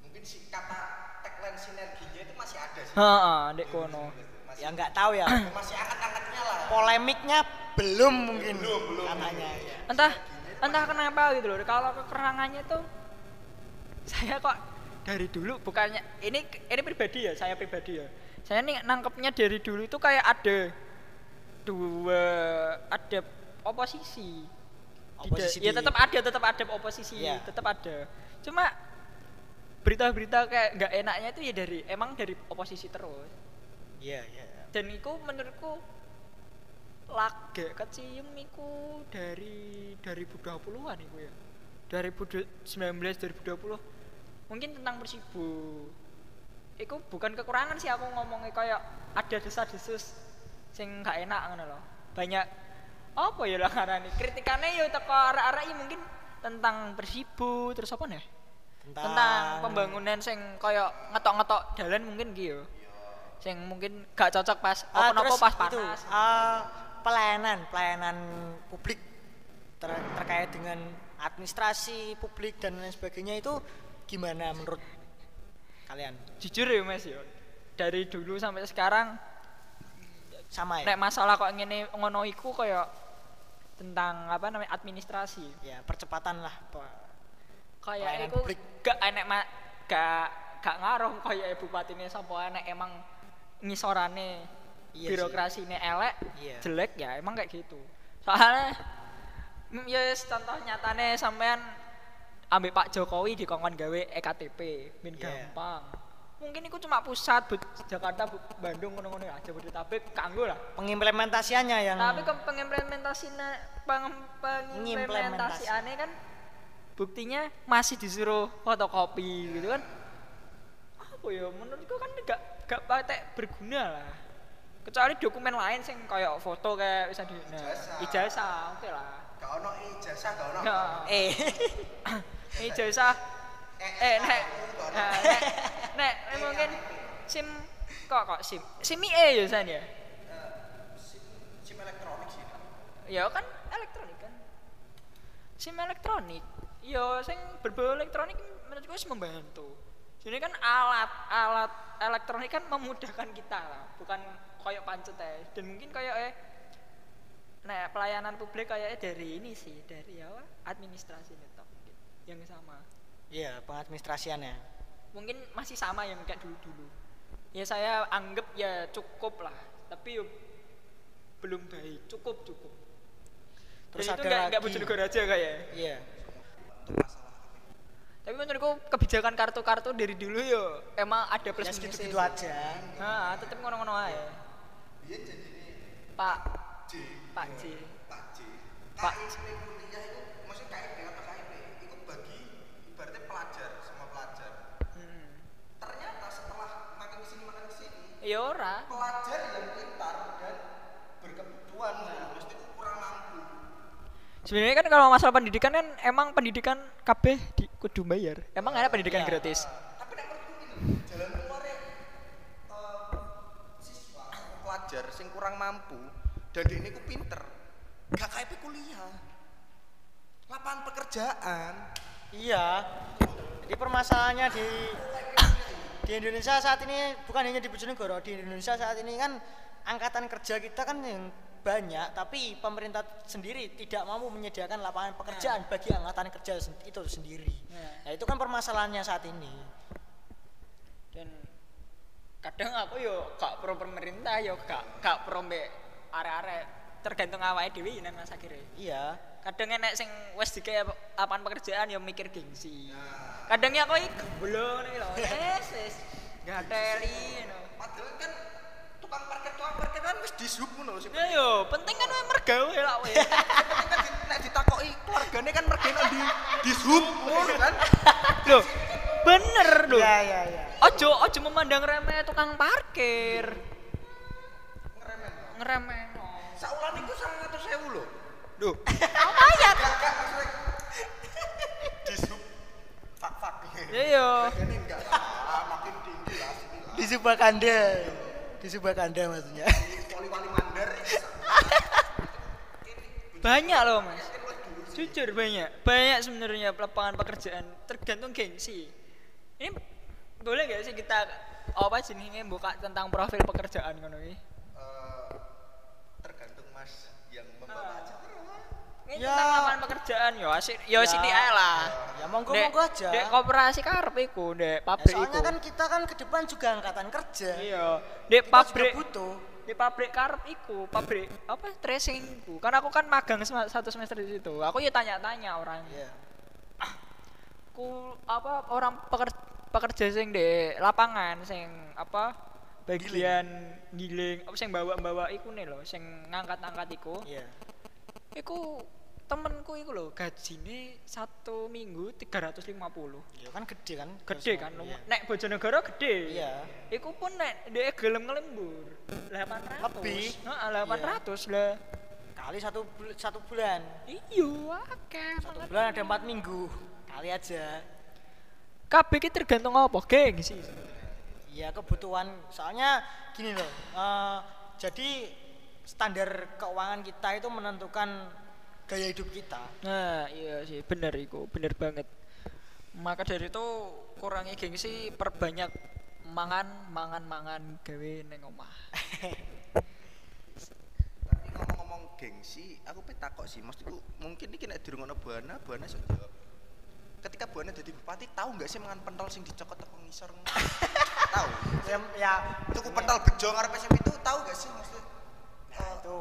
Mungkin si kata tagline sinerginya itu masih ada sih. heeh, dek kono. Masih, Ya nggak tahu ya. masih angkat-angkatnya lah. Polemiknya belum mungkin Belum, belum, katanya. ya. Entah entah kenapa gitu loh. Kalau kekurangannya tuh saya kok dari dulu bukannya ini ini pribadi ya, saya pribadi ya. Saya nih nangkepnya dari dulu itu kayak ada dua ada oposisi. Oposisi ya tetap ada, tetap ada oposisi, Iya. tetap ada. Cuma berita-berita kayak nggak enaknya itu ya dari emang dari oposisi terus. Iya, iya. Dan itu menurutku laga kecium iku dari 2020-an iku ya. 2019 2020 mungkin tentang Persibo. Iku bukan kekurangan sih aku ngomongnya kayak ada desas-desus sing gak enak ngono loh. Banyak apa ya lah ngarani kritikannya ya teko arek-arek ya mungkin tentang Persibo terus apa nih? Tentang, tentang pembangunan sing koyo ngetok-ngetok dalan mungkin gitu. Sing mungkin gak cocok pas Ah, apa-apa terus pas itu, panas. ah, pelayanan, pelayanan publik ter- terkait dengan administrasi publik dan lain sebagainya itu gimana menurut kalian? Jujur ya Mas ya. Dari dulu sampai sekarang Sama ya? nek masalah kok ngene ngono iku koyo tentang apa namanya administrasi. Ya, percepatan lah. Kayak iku publik. gak enek ma, gak gak ngaruh kayak bupatine sapa enek emang ngisorane Iya birokrasine elek Iya. jelek ya emang kayak gitu soalnya mm, ya contoh nyatane sampean ambek Pak Jokowi di kongkon gawe EKTP ben Iya. gampang. Mungkin itu cuma pusat Bu- Jakarta Bu- Bandung ngono-ngono ya Jabodetabek kanggo lah. Pengimplementasiannya yang tapi ke pengimplementasinya peng, pengimplementasiannya kan buktinya masih disuruh fotokopi gitu kan. Apa ya menurutku kan gak gak patek berguna lah. Kecuali dokumen lain sing kayak foto kayak bisa di nah, Ijazah. oke lah Gak ono ijazah, gak ono. eh. Ijazah. Eh nek. nah, nek. Nek nek mungkin sim kok kok sim? Sim e ya san ya? SIM elektronik sih. ya kan elektronik kan? Sim elektronik. Ya sing berbau elektronik menurutku wis membantu. Jadi kan alat alat elektronik kan memudahkan kita lah. Bukan kayak pancet ya dan mungkin kayak eh nah pelayanan publik kayaknya dari ini sih dari apa administrasi mungkin yang sama. Iya pengadministrasiannya. Mungkin masih sama yang kayak dulu dulu ya saya anggap ya cukup lah tapi yo belum baik cukup cukup. Terus Dan itu ada nggak nggak lagi. Bojonegoro aja kayak iya. Untuk masalah tapi menurutku kebijakan kartu-kartu dari dulu yo emang ada plus ya minusnya segitu-gitu sih. aja. Nah tetep ngono-ngono aja dia jadi pak. J. pak J Pak J. Pak. KIP kuliah itu maksudnya KIP apa KIP itu bagi ibaratnya pelajar semua pelajar. hmm. Ternyata setelah makin ke sini makin ke sini ya ora pelajar yang pintar dan berkebutuhan mesti kurang mampu. sebenarnya kan kalau masalah pendidikan kan emang pendidikan KB di kudu bayar emang ada pendidikan Iya. gratis Tapi nek jalan keluarnya eh, siswa pelajar sing kurang mampu dan dia ini ku pinter gak KIP kuliah lapangan pekerjaan iya Jadi permasalahannya di di Indonesia saat ini bukan hanya di Bojonegoro, di Indonesia saat ini kan angkatan kerja kita kan yang banyak, tapi pemerintah sendiri tidak mampu menyediakan lapangan pekerjaan bagi angkatan kerja itu sendiri. Nah. Nah, itu kan permasalahannya saat ini. dan kadang aku yo gak pro pemerintah yo gak gak pro arek-arek tergantung awake dhewe yen mas akhirnya Iya. kadang enek sing wis dikaya lapangan pekerjaan yo mikir gengsi kadangnya aku iki gemblo nih lho wis wis gateli ngono Padahal kan tukang parkir tukang parkir kan wis disub ngono sih. ya yo penting kan mergawe lah weh Nek ditakoki keluargane kan mergane di disub ngono kan. lho bener lho Iya, iya, iya. ojo ojo memandang remeh tukang parkir Ngeremeh Saulan iku 100.000 lho. Duh, lumayan. Gak gak maksudnya disub fak-fak. Ya yo. Ini enggak ah, makin tinggi lah. Di Subakanda. Di Subakanda maksudnya. Wali-wali mandar ini Banyak loh, Mas. Jujur banyak. Banyak sebenarnya lapangan pekerjaan tergantung gengsi. Ini boleh gak sih kita apa jenenge buka tentang profil pekerjaan ngono iki? Eh, Ini Ya. tentang lapangan pekerjaan yo asik yo Ya. sithik ae lah. Ya, monggo- Dek- monggo aja. Dek koperasi karep iku, dek Ya, pabrik iku. soalnya kan kita kan ke depan juga angkatan kerja. Iya, dek Kita pabrik butuh. di pabrik karep iku, pabrik apa tracing iku. Kan aku kan magang sem- satu semester di situ. Aku ya tanya-tanya orang. Iya. Ku apa orang pekerja, pekerja sing di lapangan sing apa bagian giling, apa sing bawa-bawa iku nih loh, sing ngangkat-angkat iku. Iya. Iku temenku iku loh gajine satu minggu 350 Ya kan gede kan. gede kan Iya. nek Bojonegoro gede Iya. iku pun nek dia gelem ngelembur 800 Lebih. Heeh, 800 lah Kali satu bul- satu bulan. iya akeh Satu bulan ada empat minggu. Kali aja. kabeh iki tergantung apa gengsi Iya kebutuhan. Soalnya gini loh. eh, jadi standar keuangan kita itu menentukan gaya hidup kita. nah iya sih bener iku bener banget maka dari itu kurangi gengsi perbanyak mangan mangan mangan gawe neng omah Tapi ngomong-ngomong gengsi, aku pe takok sih, maksudku mungkin iki nek dirungono Buana, Buana iso jawab. Ketika Buana jadi bupati, tahu nggak sih mangan pentol sing dicokot teko ngisor tahu. ya, ya Tuku pentol bejo ngarep SMP itu tahu nggak sih maksudnya? Nah, itu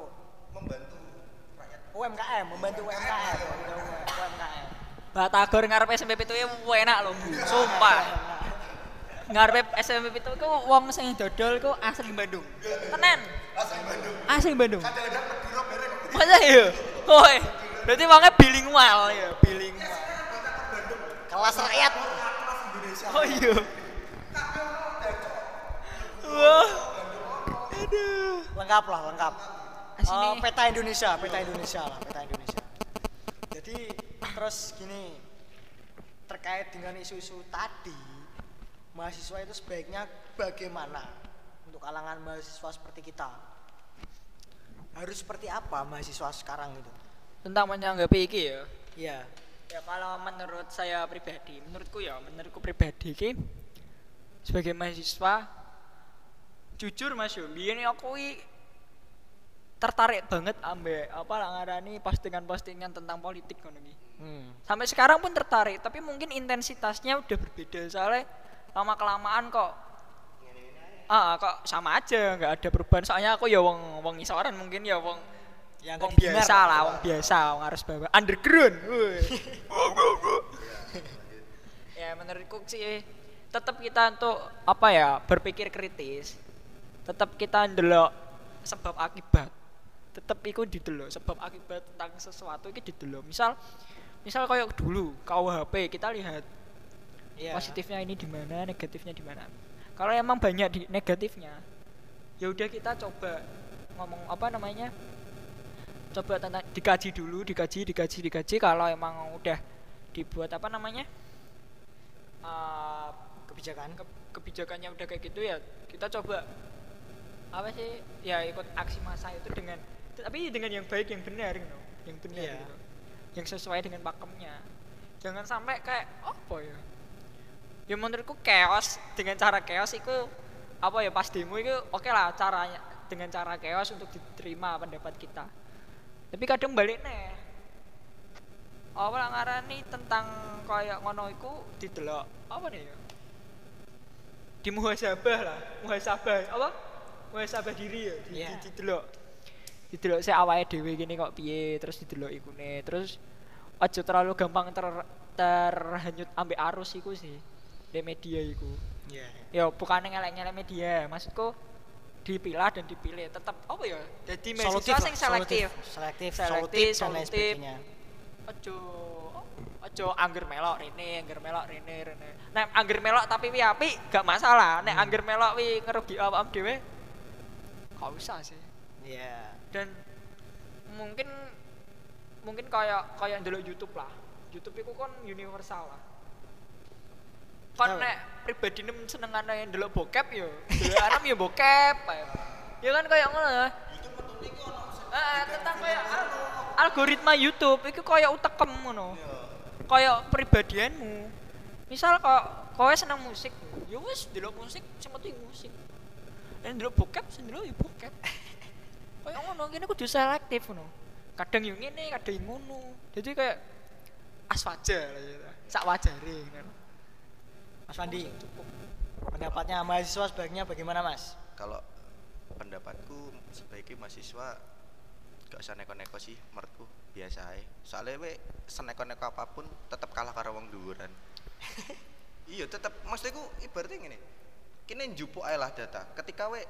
Membantu. UMKM membantu UMKM. UMKM. Batagor ngarep SMP itu ya enak loh Bu. sumpah ngarep SMP itu ku wong sing dodol ku asli Bandung tenan Asli Bandung. asli Bandung Kadang-kadang Madura bareng. masa iya woi berarti wongnya bilingual ya bilingual Kelas rakyat. oh iya wah aduh Lengkap lah, lengkap. Eh, peta Indonesia, peta Indonesia lah, peta Indonesia. Jadi terus gini terkait dengan isu-isu tadi, mahasiswa itu sebaiknya bagaimana untuk kalangan mahasiswa seperti kita? Harus seperti apa mahasiswa sekarang itu? tentang menanggapi iki ya Iya. ya kalau menurut saya pribadi menurutku ya menurutku pribadi ki sebagai mahasiswa jujur mas yo biyen aku i tertarik banget ambek apa ngarani postingan-postingan tentang politik ngono iki. Hmm. sampai sekarang pun tertarik tapi mungkin intensitasnya udah berbeda. Soalnya lama kelamaan kok ah kok sama aja nggak ada perubahan. Soalnya aku ya wong wong isoran mungkin ya wong Yang wong biasa lah wong biasa wong harus bawa underground ya menurutku sih tetap kita untuk apa ya berpikir kritis. Tetap kita ndelok sebab akibat tetap iku didelok sebab akibat tentang sesuatu iki didelok misal misal kayak dulu KUHP kita lihat Iya. positifnya ini di mana negatifnya di mana kalau emang banyak di negatifnya ya udah kita coba ngomong apa namanya coba tentang dikaji dulu dikaji dikaji dikaji kalau emang udah dibuat apa namanya eh, Kebijakan. ke- kebijakannya udah kayak gitu ya kita coba apa sih ya ikut aksi massa itu dengan tapi dengan yang baik yang benar gitu yang benar Iya. gitu yang sesuai dengan pakemnya. Jangan sampai kayak apa ya? Ya menurutku chaos dengan cara chaos itu apa ya pas demo itu oke lah caranya dengan cara chaos untuk diterima pendapat kita. Tapi kadang balik nih apa lah ngarani tentang kayak ngono iku didelok apa nih ya? Di muhasabah lah muhasabah apa? Muhasabah diri ya di, di, didelok didelok saya awalnya dewe gini kok piye terus didelok ikune. Terus aja terlalu gampang ter terhanyut ambek arus iku sih di media iku. Iya. ya bukan ngelek-ngelek media. Maksudku dipilah dan dipilih tetap apa ya? Jadi mahasiswa sing selektif. selektif, Selektif, sebagainya. ojo ojo angger melok rene angger melok rene rene. Nek angger melok tapi wi api gak masalah. Nek angger melok wi ngerugi awam dhewe gak usah sih. Iya. Dan mungkin mungkin kayak kayak ndelok YouTube lah. YouTube itu kan universal lah. Kan nek pribadi nem senengane yang ndelok bokep yo. Ndelok anem yo bokep ya kan kayak ngono ya tentang kayak al- algoritma YouTube itu kayak utekem ngono. Kayak pribadianmu. Misal kok kowe seneng musik ya wis ndelok musik sing metu musik. Dan ndelok bokep sing ndelok ya bokep kayak ngono kene kudu selektif ngono. Kadang yang ngene kadang yang ngono. Jadi kayak as wajar lah gitu sak wajare ngono Mas Wandi, pendapatnya mahasiswa sebaiknya bagaimana Mas? kalau pendapatku sebaiknya mahasiswa gak usah neko-neko sih menurutku. Biasa aja soalnya we seneko-neko apa pun tetap kalah karo wong dhuwuran. Iya tetap maksudku ibaratnya gini kini njupuk ae lah data. Ketika we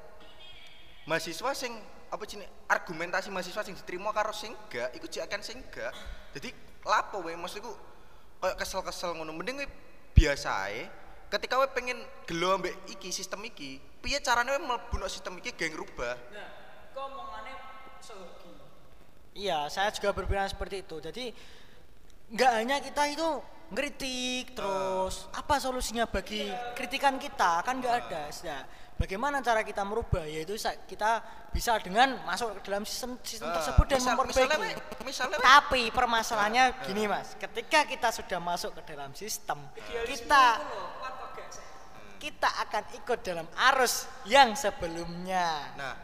mahasiswa sing apa sih argumentasi mahasiswa sing diterima karo sing enggak iku jek akan sing enggak jadi lapo we maksudku kayak kesel-kesel ngono mending we biasa ae ketika we pengen gelo ambek iki sistem iki piye carane we mlebu sistem iki geng rubah nah kok omongane sehoki Iya, saya juga berpikiran seperti itu. Jadi nggak hanya kita itu ngeritik terus apa solusinya bagi kritikan kita kan nggak ada. Sudah. Bagaimana cara kita merubah? Yaitu kita bisa dengan masuk ke dalam sistem sistem Ah, tersebut dan misal- memperbaiki. misalnya misalnya Tapi permasalahannya gini mas, ketika kita sudah masuk ke dalam sistem, kita kita akan ikut dalam arus yang sebelumnya. Nah,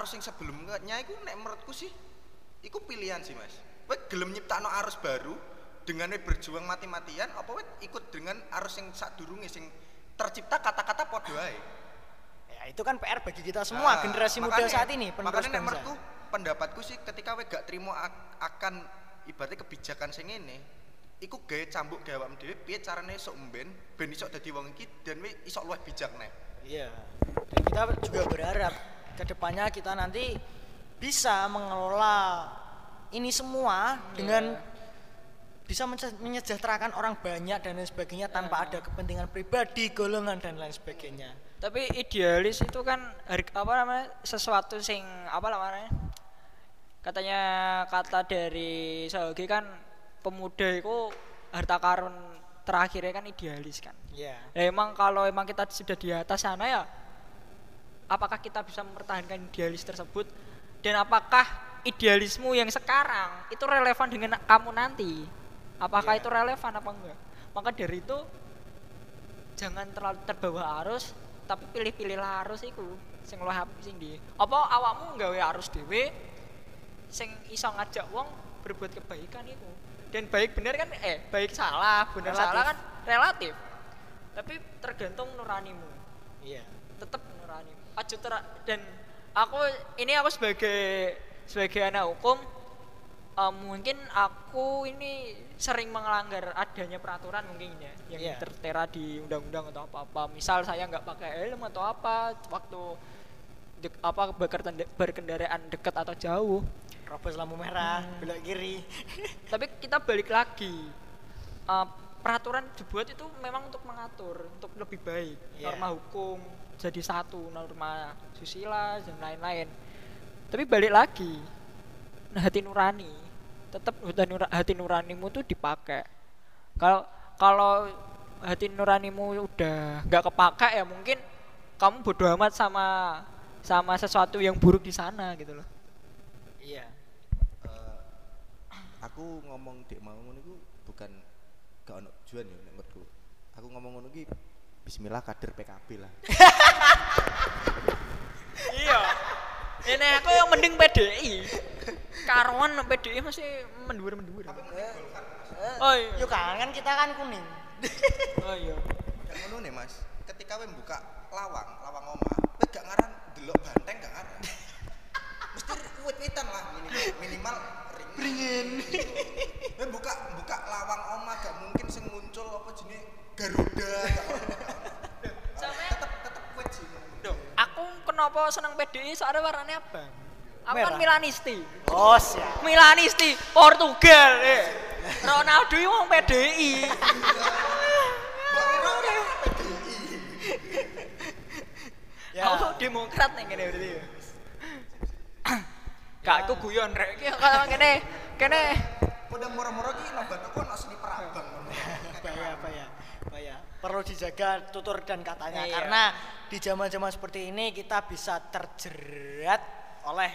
arus yang sebelumnya itu nek menurutku sih iku pilihan sih, Mas. Kowe gelem nyiptakno arus baru dengan we berjuang mati-matian apa we ikut dengan arus yang sadurunge sing tercipta kata-kata padha ae. Itu kan PR bagi kita semua Nah, generasi muda makanya- saat ini makanya nek menurutku pendapatku sih ketika we gak terima ak- akan ibaratnya kebijakan sing ngene iku gawe cambuk gawe awakmu dhewe piye carane esuk mben ben iso dadi wong iki dan we iso luwih bijak nih. Iya. Dan kita juga berharap ke depannya kita nanti bisa mengelola ini semua dengan bisa menyejahterakan orang banyak dan lain sebagainya tanpa ada kepentingan pribadi, golongan dan lain sebagainya. Tapi idealis itu kan har- apa namanya sesuatu sing apa namanya katanya kata dari Sogi kan pemuda itu harta karun terakhirnya kan idealis kan Iya. Ya, emang kalau emang kita sudah di atas sana ya apakah kita bisa mempertahankan idealis tersebut dan apakah idealismu yang sekarang itu relevan dengan kamu nanti apakah Iya. itu relevan apa enggak maka dari itu jangan terlalu terbawa arus tapi pilih-pilihlah arus itu sing luwih sing di apa awakmu nggawe arus dhewe sing iso ngajak wong berbuat kebaikan itu dan baik bener kan eh baik salah bener Relatif. salah kan? Relatif. Tapi tergantung nuranimu. Iya. tetap nuranimu. Aja ter dan aku ini aku sebagai sebagai anak hukum eh, mungkin aku ini sering melanggar adanya peraturan mungkin ya yang Iya. tertera di undang-undang atau apa-apa misal saya nggak pakai helm atau apa waktu dek- apa berkendara- berkendaraan dekat atau jauh Robos lampu merah, Hmm. belok kiri. tapi kita balik lagi Eh, peraturan dibuat itu memang untuk mengatur untuk lebih baik Iya. norma hukum jadi satu norma susila dan lain-lain tapi balik lagi nah, hati nurani tetap hati, nura- hati nuranimu tuh dipakai kalau kalau hati nuranimu udah nggak kepakai ya mungkin kamu bodoh amat sama sama sesuatu yang buruk di sana gitu loh Iya. Eh, aku ngomong dek mau ngono iku bukan gak ono tujuan ya menurutku. Aku ngomong ngono iki Bismillah kader PKB lah. iya ini aku yang mending PDI karuan PDI masih mendur-mendur oh iya Yuk kan, kan kita kan kuning. oh iya Gak ngono nih Mas. Ketika we buka lawang, lawang omah, we gak ngaran delok banteng gak ngaran. Mesti wit-witan lah minimal, minimal ringin. We buka buka lawang omah gak mungkin sing muncul apa jenis Garuda gak tetep tetep wit sih. Duh, aku kenapa seneng PDI soalnya warnanya abang aku kan. Milanisti Oh, siap. Milanisti Portugal eh. Ronaldo itu wong PDI Ya. aku demokrat nih gini berarti ya Gak, aku guyon rek. Iki kalau kene kene Udah murah-murah ki nobat aku ono seni perabang. bahaya bahaya bahaya perlu dijaga tutur dan katanya Iya. karena di zaman-zaman seperti ini kita bisa terjerat oleh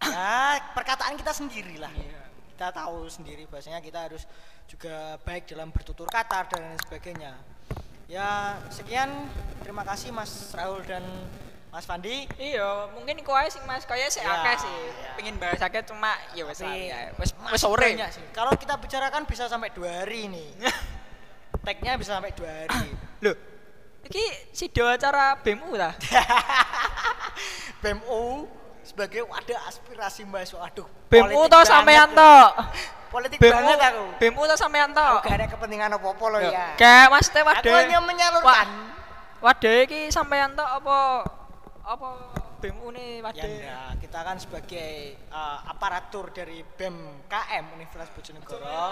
ya perkataan kita sendiri lah Iya. kita tahu sendiri bahasanya kita harus juga baik dalam bertutur kata dan lain sebagainya ya sekian terima kasih Mas Raul dan Mas Fandi Iya, mungkin ae sing Mas kaya sik Ya, akeh sih. ya. Pengen bahas akeh cuma ya masih sore. banyak sih. Kalau kita bicarakan bisa sampai dua hari nih. Tagnya bisa sampai dua hari. Loh. Iki sido acara BEMU ta? BMU sebagai wadah aspirasi mahasiswa. Aduh. To banget sampean ya. to? Politik BEMU banget aku. BEMU to sampean to? Aku gak ada kepentingan apa-apa loh ya. Kayak Mas teh Aku wadah. hanya menyalurkan. Wa- Wadah iki sampean to apa apa BEMU nih Ya wadah? enggak, kita kan sebagai uh, aparatur dari BEM KM Universitas Bojonegoro.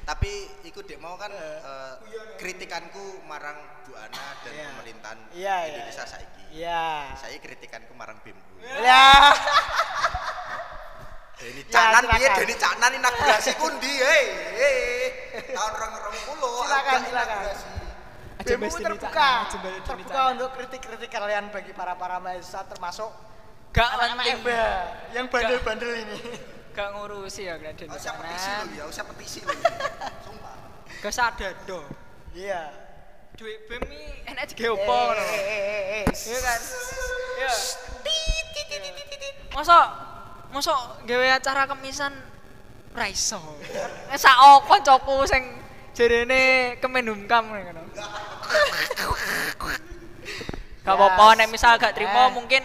Tapi ikut dek mau kan eh, kritikanku marang Bu Ana dan Iya. pemerintahan Iya, iya, Indonesia iya. saiki. Iya. Saya kritikanku marang BEM. Ya. Deni Ya, canan silakan. piye Deni canan inaugurasi ku ndi hei. hei. Tahun 2020 Silakan, silakan. Deni terbuka, terbuka untuk kritik-kritik kalian bagi para para mahasiswa termasuk Gak. EBA yang bandel-bandel ini. Gak ngurusi ya Gak Oh, usah petisi lho ya, usah petisi lho. Sumpah. Gak sadar do. Iya. Duit BEM iki enak opo ngono. Eh, eh, eh, eh. Iya kan? Iya. Masa masa gawe acara kemisan ra iso. Sak kancaku sing jarene Kemenhumkam ngono. Gak apa-apa nek misal gak trimo Eh. mungkin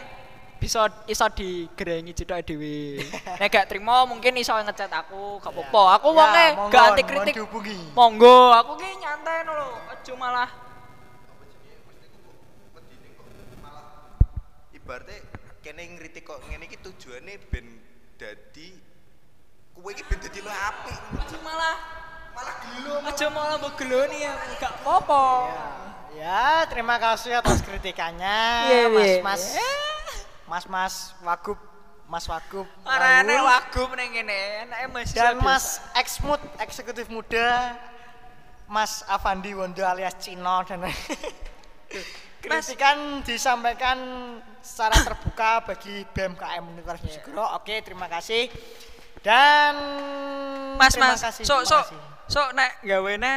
bisa iso digerengi jedok dhewe. Nek gak trimo mungkin iso ngechat aku, gak apa-apa. Aku Ya, wonge monggo, gak anti kritik. Monggo, aku ki nyantai lho, aja malah Ibaratnya kene ngritik kok ngene iki tujuane ben dadi kowe iki ben dadi lu apik. aja malah Malah gelo. aja malah mbok geloni ya, gak apa-apa. Ya, terima kasih atas kritikannya, Iya, Mas iya. Mas Mas Mas Wagub, Mas Wagub, Arane Raul, wagub ning kene, enake mahasiswa. dan. Mas Exmut eksekutif muda, Mas Avandi Wondo alias Cino dan kritikan disampaikan secara terbuka bagi BMKM Universitas Bojonegoro. Oke, terima kasih. Dan Mas terima Mas, kasih, terima sok kasih. sok nek gawene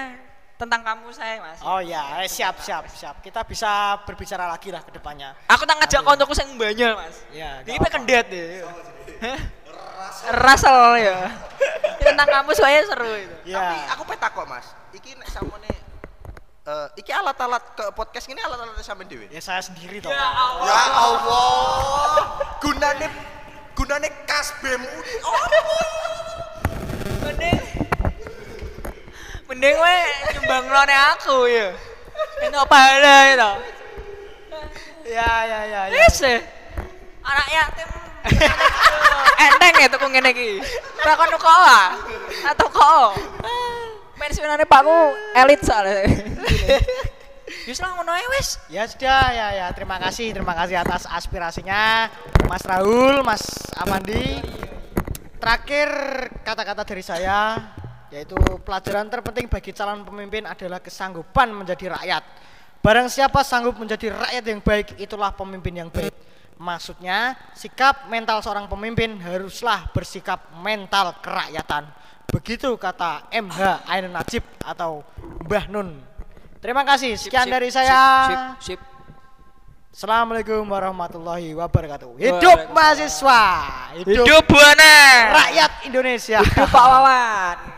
tentang kamu saya Mas. Oh ya, eh, siap siap siap. Kita bisa berbicara lagi lah ke depannya. Aku tak ngajak koncoku sing Banyol, Mas. Ya, Iki gak pe kendet ya. Hah? Rasel ya. Ini tentang kamu saya seru itu. Tapi Ya. aku petak kok, Mas. Iki nek samone eh iki alat-alat ke podcast ini alat-alat sampean dhewe. Ya saya sendiri toh. Ya. Allah. Ya Allah. Gunane gunane kas BEM oh, Mending we nyumbang lone aku ya. Entuk pahala itu. Ya ya ya ya. Wis e. Anak yatim. Enteng ya tuku ngene iki. Ora kon tuku ah. Tak tuku. Pensiunane Pakku elit soalnya. Wis lah ngono ae wis. Ya sudah ya ya. Terima kasih terima kasih atas aspirasinya Mas Raul, Mas Amandi. Terakhir kata-kata dari saya yaitu pelajaran terpenting bagi calon pemimpin adalah kesanggupan menjadi rakyat. Barang siapa sanggup menjadi rakyat yang baik, itulah pemimpin yang baik. Maksudnya, sikap mental seorang pemimpin haruslah bersikap mental kerakyatan. Begitu kata MH Ainun Najib atau Mbah Nun. Terima kasih. Sip, Sekian sip, dari sip, saya. Sip, sip. Assalamualaikum warahmatullahi wabarakatuh. Hidup mahasiswa. Hidup, Hidup Buana. rakyat Indonesia. Hidup Pak Wawan.